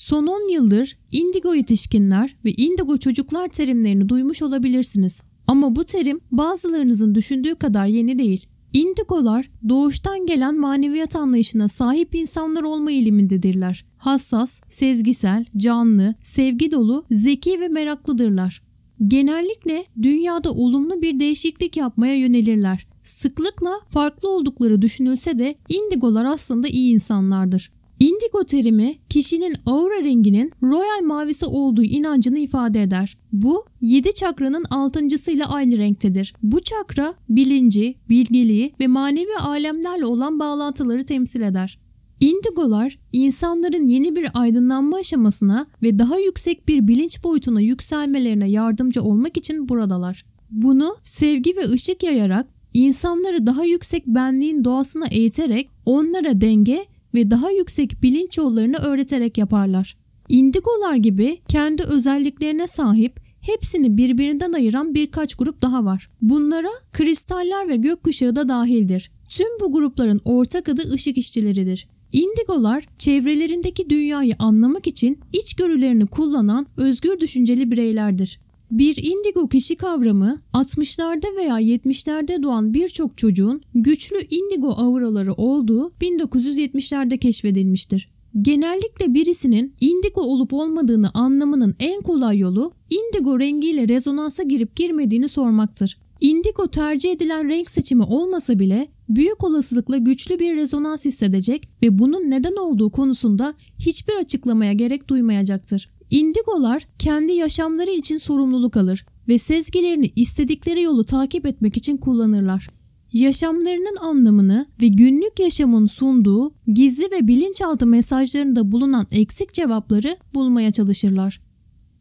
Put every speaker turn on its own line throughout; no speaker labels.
Son 10 yıldır indigo yetişkinler ve indigo çocuklar terimlerini duymuş olabilirsiniz. Ama bu terim bazılarınızın düşündüğü kadar yeni değil. Indigolar doğuştan gelen maneviyat anlayışına sahip insanlar olma eğilimindedirler. Hassas, sezgisel, canlı, sevgi dolu, zeki ve meraklıdırlar. Genellikle dünyada olumlu bir değişiklik yapmaya yönelirler. Sıklıkla farklı oldukları düşünülse de indigolar aslında iyi insanlardır. Indigo terimi kişinin aura renginin royal mavisi olduğu inancını ifade eder. Bu 7 çakranın altıncısıyla aynı renktedir. Bu çakra bilinci, bilgeliği ve manevi alemlerle olan bağlantıları temsil eder. Indigolar insanların yeni bir aydınlanma aşamasına ve daha yüksek bir bilinç boyutuna yükselmelerine yardımcı olmak için buradalar. Bunu sevgi ve ışık yayarak insanları daha yüksek benliğin doğasına eğiterek onlara denge ve daha yüksek bilinç yollarını öğreterek yaparlar. Indigolar gibi kendi özelliklerine sahip hepsini birbirinden ayıran birkaç grup daha var. Bunlara kristaller ve gökkuşağı da dahildir. Tüm bu grupların ortak adı ışık işçileridir. Indigolar çevrelerindeki dünyayı anlamak için içgörülerini kullanan özgür düşünceli bireylerdir. Bir indigo kişi kavramı 60'larda veya 70'lerde doğan birçok çocuğun güçlü indigo auraları olduğu 1970'lerde keşfedilmiştir. Genellikle birisinin indigo olup olmadığını anlamanın en kolay yolu indigo rengiyle rezonansa girip girmediğini sormaktır. Indigo tercih edilen renk seçimi olmasa bile büyük olasılıkla güçlü bir rezonans hissedecek ve bunun neden olduğu konusunda hiçbir açıklamaya gerek duymayacaktır. Indigolar kendi yaşamları için sorumluluk alır ve sezgilerini istedikleri yolu takip etmek için kullanırlar. Yaşamlarının anlamını ve günlük yaşamın sunduğu gizli ve bilinçaltı mesajlarında bulunan eksik cevapları bulmaya çalışırlar.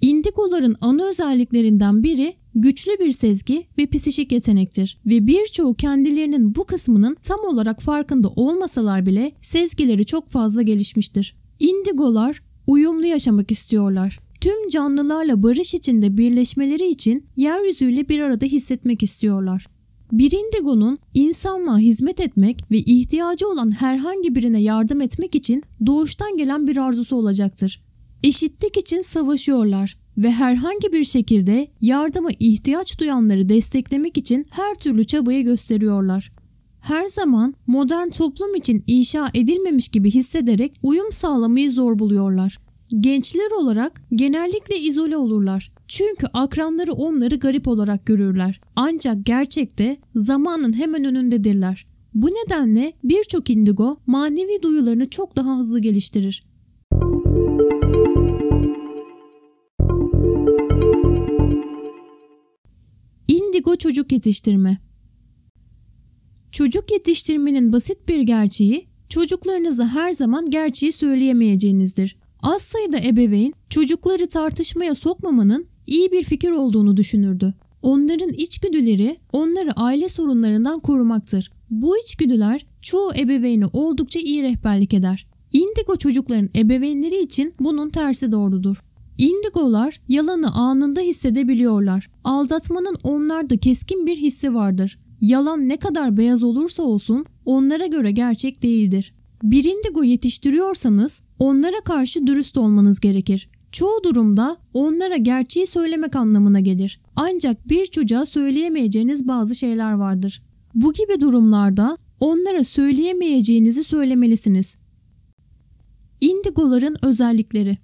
Indigoların ana özelliklerinden biri güçlü bir sezgi ve psişik yetenektir ve birçoğu kendilerinin bu kısmının tam olarak farkında olmasalar bile sezgileri çok fazla gelişmiştir. Indigolar uyumlu yaşamak istiyorlar. Tüm canlılarla barış içinde birleşmeleri için yeryüzüyle bir arada hissetmek istiyorlar. Bir indigonun insanlığa hizmet etmek ve ihtiyacı olan herhangi birine yardım etmek için doğuştan gelen bir arzusu olacaktır. Eşitlik için savaşıyorlar ve herhangi bir şekilde yardıma ihtiyaç duyanları desteklemek için her türlü çabayı gösteriyorlar. Her zaman modern toplum için inşa edilmemiş gibi hissederek uyum sağlamayı zor buluyorlar. Gençler olarak genellikle izole olurlar. Çünkü akranları onları garip olarak görürler. Ancak gerçekte zamanın hemen önündedirler. Bu nedenle birçok indigo manevi duyularını çok daha hızlı geliştirir. Indigo çocuk yetiştirme Çocuk yetiştirmenin basit bir gerçeği çocuklarınıza her zaman gerçeği söyleyemeyeceğinizdir. Az sayıda ebeveyn çocukları tartışmaya sokmamanın iyi bir fikir olduğunu düşünürdü. Onların içgüdüleri onları aile sorunlarından korumaktır. Bu içgüdüler çoğu ebeveyni oldukça iyi rehberlik eder. Indigo çocukların ebeveynleri için bunun tersi doğrudur. Indigolar yalanı anında hissedebiliyorlar. Aldatmanın onlarda keskin bir hissi vardır. Yalan ne kadar beyaz olursa olsun onlara göre gerçek değildir. Bir indigo yetiştiriyorsanız onlara karşı dürüst olmanız gerekir. Çoğu durumda onlara gerçeği söylemek anlamına gelir. Ancak bir çocuğa söyleyemeyeceğiniz bazı şeyler vardır. Bu gibi durumlarda onlara söyleyemeyeceğinizi söylemelisiniz. Indigoların özellikleri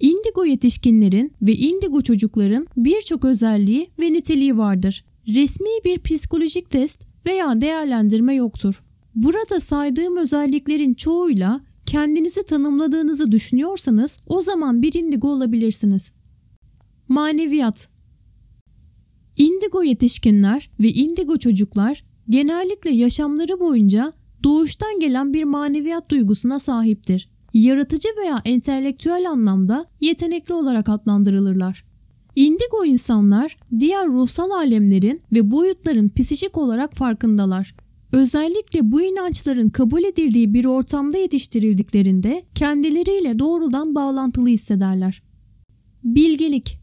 Indigo yetişkinlerin ve indigo çocukların birçok özelliği ve niteliği vardır. Resmi bir psikolojik test veya değerlendirme yoktur. Burada saydığım özelliklerin çoğuyla kendinizi tanımladığınızı düşünüyorsanız o zaman bir indigo olabilirsiniz. Maneviyat Indigo yetişkinler ve indigo çocuklar genellikle yaşamları boyunca doğuştan gelen bir maneviyat duygusuna sahiptir. Yaratıcı veya entelektüel anlamda yetenekli olarak adlandırılırlar. Indigo insanlar diğer ruhsal alemlerin ve boyutların psişik olarak farkındalar. Özellikle bu inançların kabul edildiği bir ortamda yetiştirildiklerinde kendileriyle doğrudan bağlantılı hissederler. Bilgelik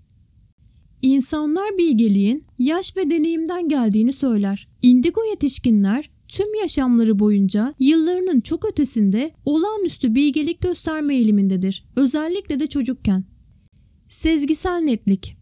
İnsanlar bilgeliğin yaş ve deneyimden geldiğini söyler. Indigo yetişkinler tüm yaşamları boyunca yıllarının çok ötesinde olağanüstü bilgelik gösterme eğilimindedir. Özellikle de çocukken. Sezgisel netlik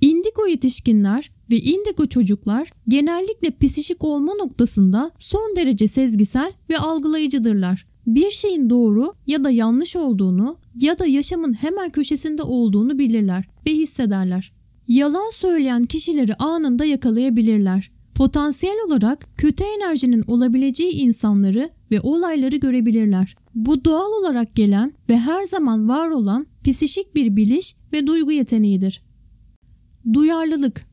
Indigo yetişkinler ve indigo çocuklar genellikle psişik olma noktasında son derece sezgisel ve algılayıcıdırlar. Bir şeyin doğru ya da yanlış olduğunu ya da yaşamın hemen köşesinde olduğunu bilirler ve hissederler. Yalan söyleyen kişileri anında yakalayabilirler. Potansiyel olarak kötü enerjinin olabileceği insanları ve olayları görebilirler. Bu doğal olarak gelen ve her zaman var olan psişik bir biliş ve duygu yeteneğidir. Duyarlılık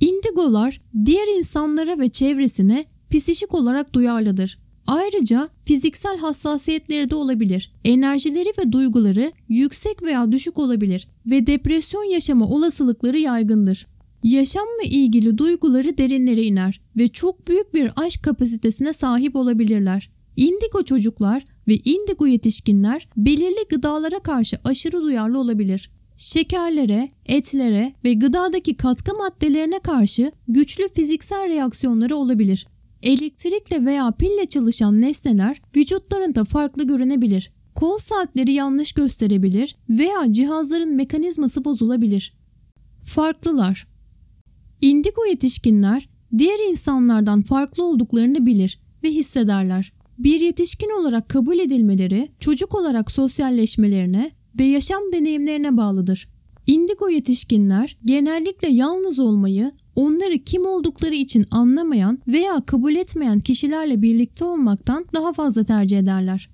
Indigolar diğer insanlara ve çevresine psişik olarak duyarlıdır. Ayrıca fiziksel hassasiyetleri de olabilir. Enerjileri ve duyguları yüksek veya düşük olabilir ve depresyon yaşama olasılıkları yaygındır. Yaşamla ilgili duyguları derinlere iner ve çok büyük bir aşk kapasitesine sahip olabilirler. Indigo çocuklar ve indigo yetişkinler belirli gıdalara karşı aşırı duyarlı olabilir. Şekerlere, etlere ve gıdadaki katkı maddelerine karşı güçlü fiziksel reaksiyonları olabilir. Elektrikle veya pille çalışan nesneler vücutlarında farklı görünebilir. Kol saatleri yanlış gösterebilir veya cihazların mekanizması bozulabilir. Farklılar Indigo yetişkinler diğer insanlardan farklı olduklarını bilir ve hissederler. Bir yetişkin olarak kabul edilmeleri çocuk olarak sosyalleşmelerine ve yaşam deneyimlerine bağlıdır. Indigo yetişkinler genellikle yalnız olmayı, onları kim oldukları için anlamayan veya kabul etmeyen kişilerle birlikte olmaktan daha fazla tercih ederler.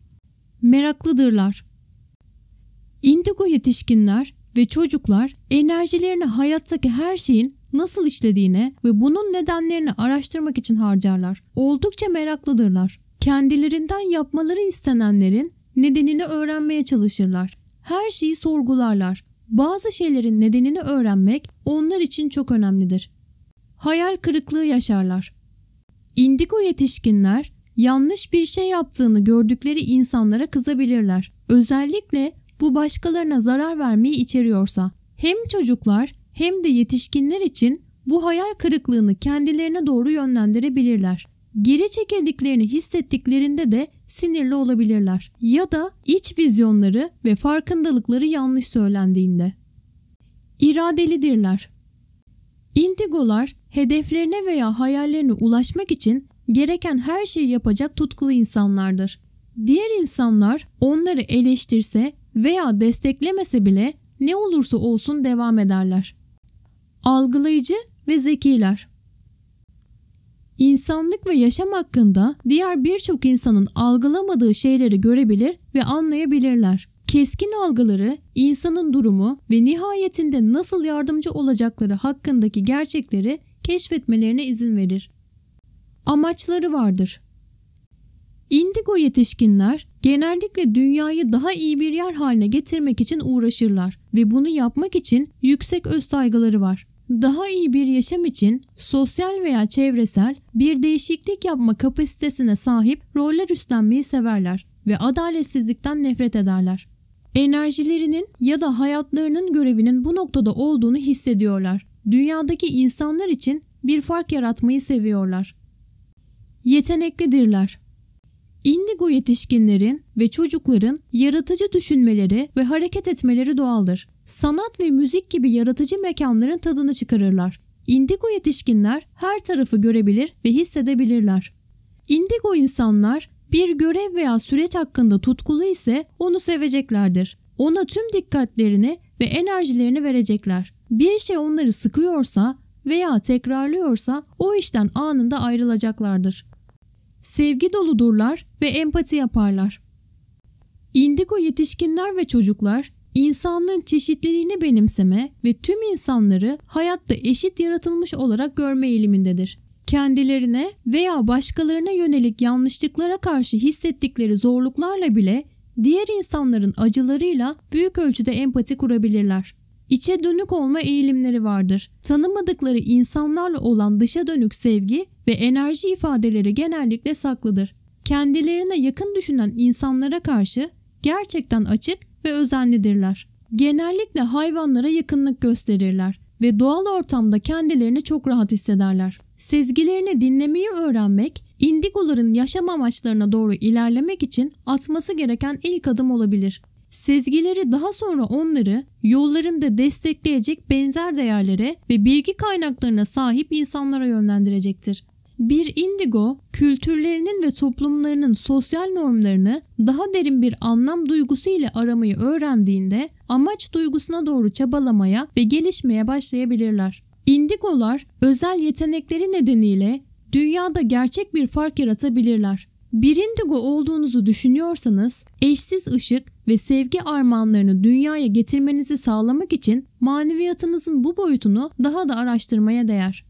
Meraklıdırlar. Indigo yetişkinler ve çocuklar enerjilerini hayattaki her şeyin nasıl işlediğine ve bunun nedenlerini araştırmak için harcarlar. Oldukça meraklıdırlar. Kendilerinden yapmaları istenenlerin nedenini öğrenmeye çalışırlar. Her şeyi sorgularlar. Bazı şeylerin nedenini öğrenmek onlar için çok önemlidir. Hayal kırıklığı yaşarlar. Indigo yetişkinler yanlış bir şey yaptığını gördükleri insanlara kızabilirler. Özellikle bu başkalarına zarar vermeyi içeriyorsa. Hem çocuklar hem de yetişkinler için bu hayal kırıklığını kendilerine doğru yönlendirebilirler. Geri çekildiklerini hissettiklerinde de sinirli olabilirler ya da iç vizyonları ve farkındalıkları yanlış söylendiğinde. İradelidirler. Indigolar hedeflerine veya hayallerine ulaşmak için gereken her şeyi yapacak tutkulu insanlardır. Diğer insanlar onları eleştirse veya desteklemese bile ne olursa olsun devam ederler. Algılayıcı ve zekiler. İnsanlık ve yaşam hakkında diğer birçok insanın algılamadığı şeyleri görebilir ve anlayabilirler. Keskin algıları, insanın durumu ve nihayetinde nasıl yardımcı olacakları hakkındaki gerçekleri keşfetmelerine izin verir. Amaçları vardır. Indigo yetişkinler genellikle dünyayı daha iyi bir yer haline getirmek için uğraşırlar ve bunu yapmak için yüksek öz saygıları var. Daha iyi bir yaşam için sosyal veya çevresel bir değişiklik yapma kapasitesine sahip roller üstlenmeyi severler ve adaletsizlikten nefret ederler. Enerjilerinin ya da hayatlarının görevinin bu noktada olduğunu hissediyorlar. Dünyadaki insanlar için bir fark yaratmayı seviyorlar. Yeteneklidirler. Indigo yetişkinlerin ve çocukların yaratıcı düşünmeleri ve hareket etmeleri doğaldır. Sanat ve müzik gibi yaratıcı mekanların tadını çıkarırlar. Indigo yetişkinler her tarafı görebilir ve hissedebilirler. Indigo insanlar bir görev veya süreç hakkında tutkulu ise onu seveceklerdir. Ona tüm dikkatlerini ve enerjilerini verecekler. Bir şey onları sıkıyorsa veya tekrarlıyorsa o işten anında ayrılacaklardır. Sevgi doludurlar ve empati yaparlar. Indigo yetişkinler ve çocuklar insanlığın çeşitliliğini benimseme ve tüm insanları hayatta eşit yaratılmış olarak görme eğilimindedir. Kendilerine veya başkalarına yönelik yanlışlıklara karşı hissettikleri zorluklarla bile diğer insanların acılarıyla büyük ölçüde empati kurabilirler. İçe dönük olma eğilimleri vardır. Tanımadıkları insanlarla olan dışa dönük sevgi ve enerji ifadeleri genellikle saklıdır. Kendilerine yakın düşünen insanlara karşı gerçekten açık ve özenlidirler. Genellikle hayvanlara yakınlık gösterirler ve doğal ortamda kendilerini çok rahat hissederler. Sezgilerini dinlemeyi öğrenmek, indigoların yaşam amaçlarına doğru ilerlemek için atması gereken ilk adım olabilir. Sezgileri daha sonra onları yollarında destekleyecek benzer değerlere ve bilgi kaynaklarına sahip insanlara yönlendirecektir. Bir indigo, kültürlerinin ve toplumlarının sosyal normlarını daha derin bir anlam duygusu ile aramayı öğrendiğinde amaç duygusuna doğru çabalamaya ve gelişmeye başlayabilirler. Indigolar özel yetenekleri nedeniyle dünyada gerçek bir fark yaratabilirler. Bir indigo olduğunuzu düşünüyorsanız eşsiz ışık ve sevgi armağanlarını dünyaya getirmenizi sağlamak için maneviyatınızın bu boyutunu daha da araştırmaya değer.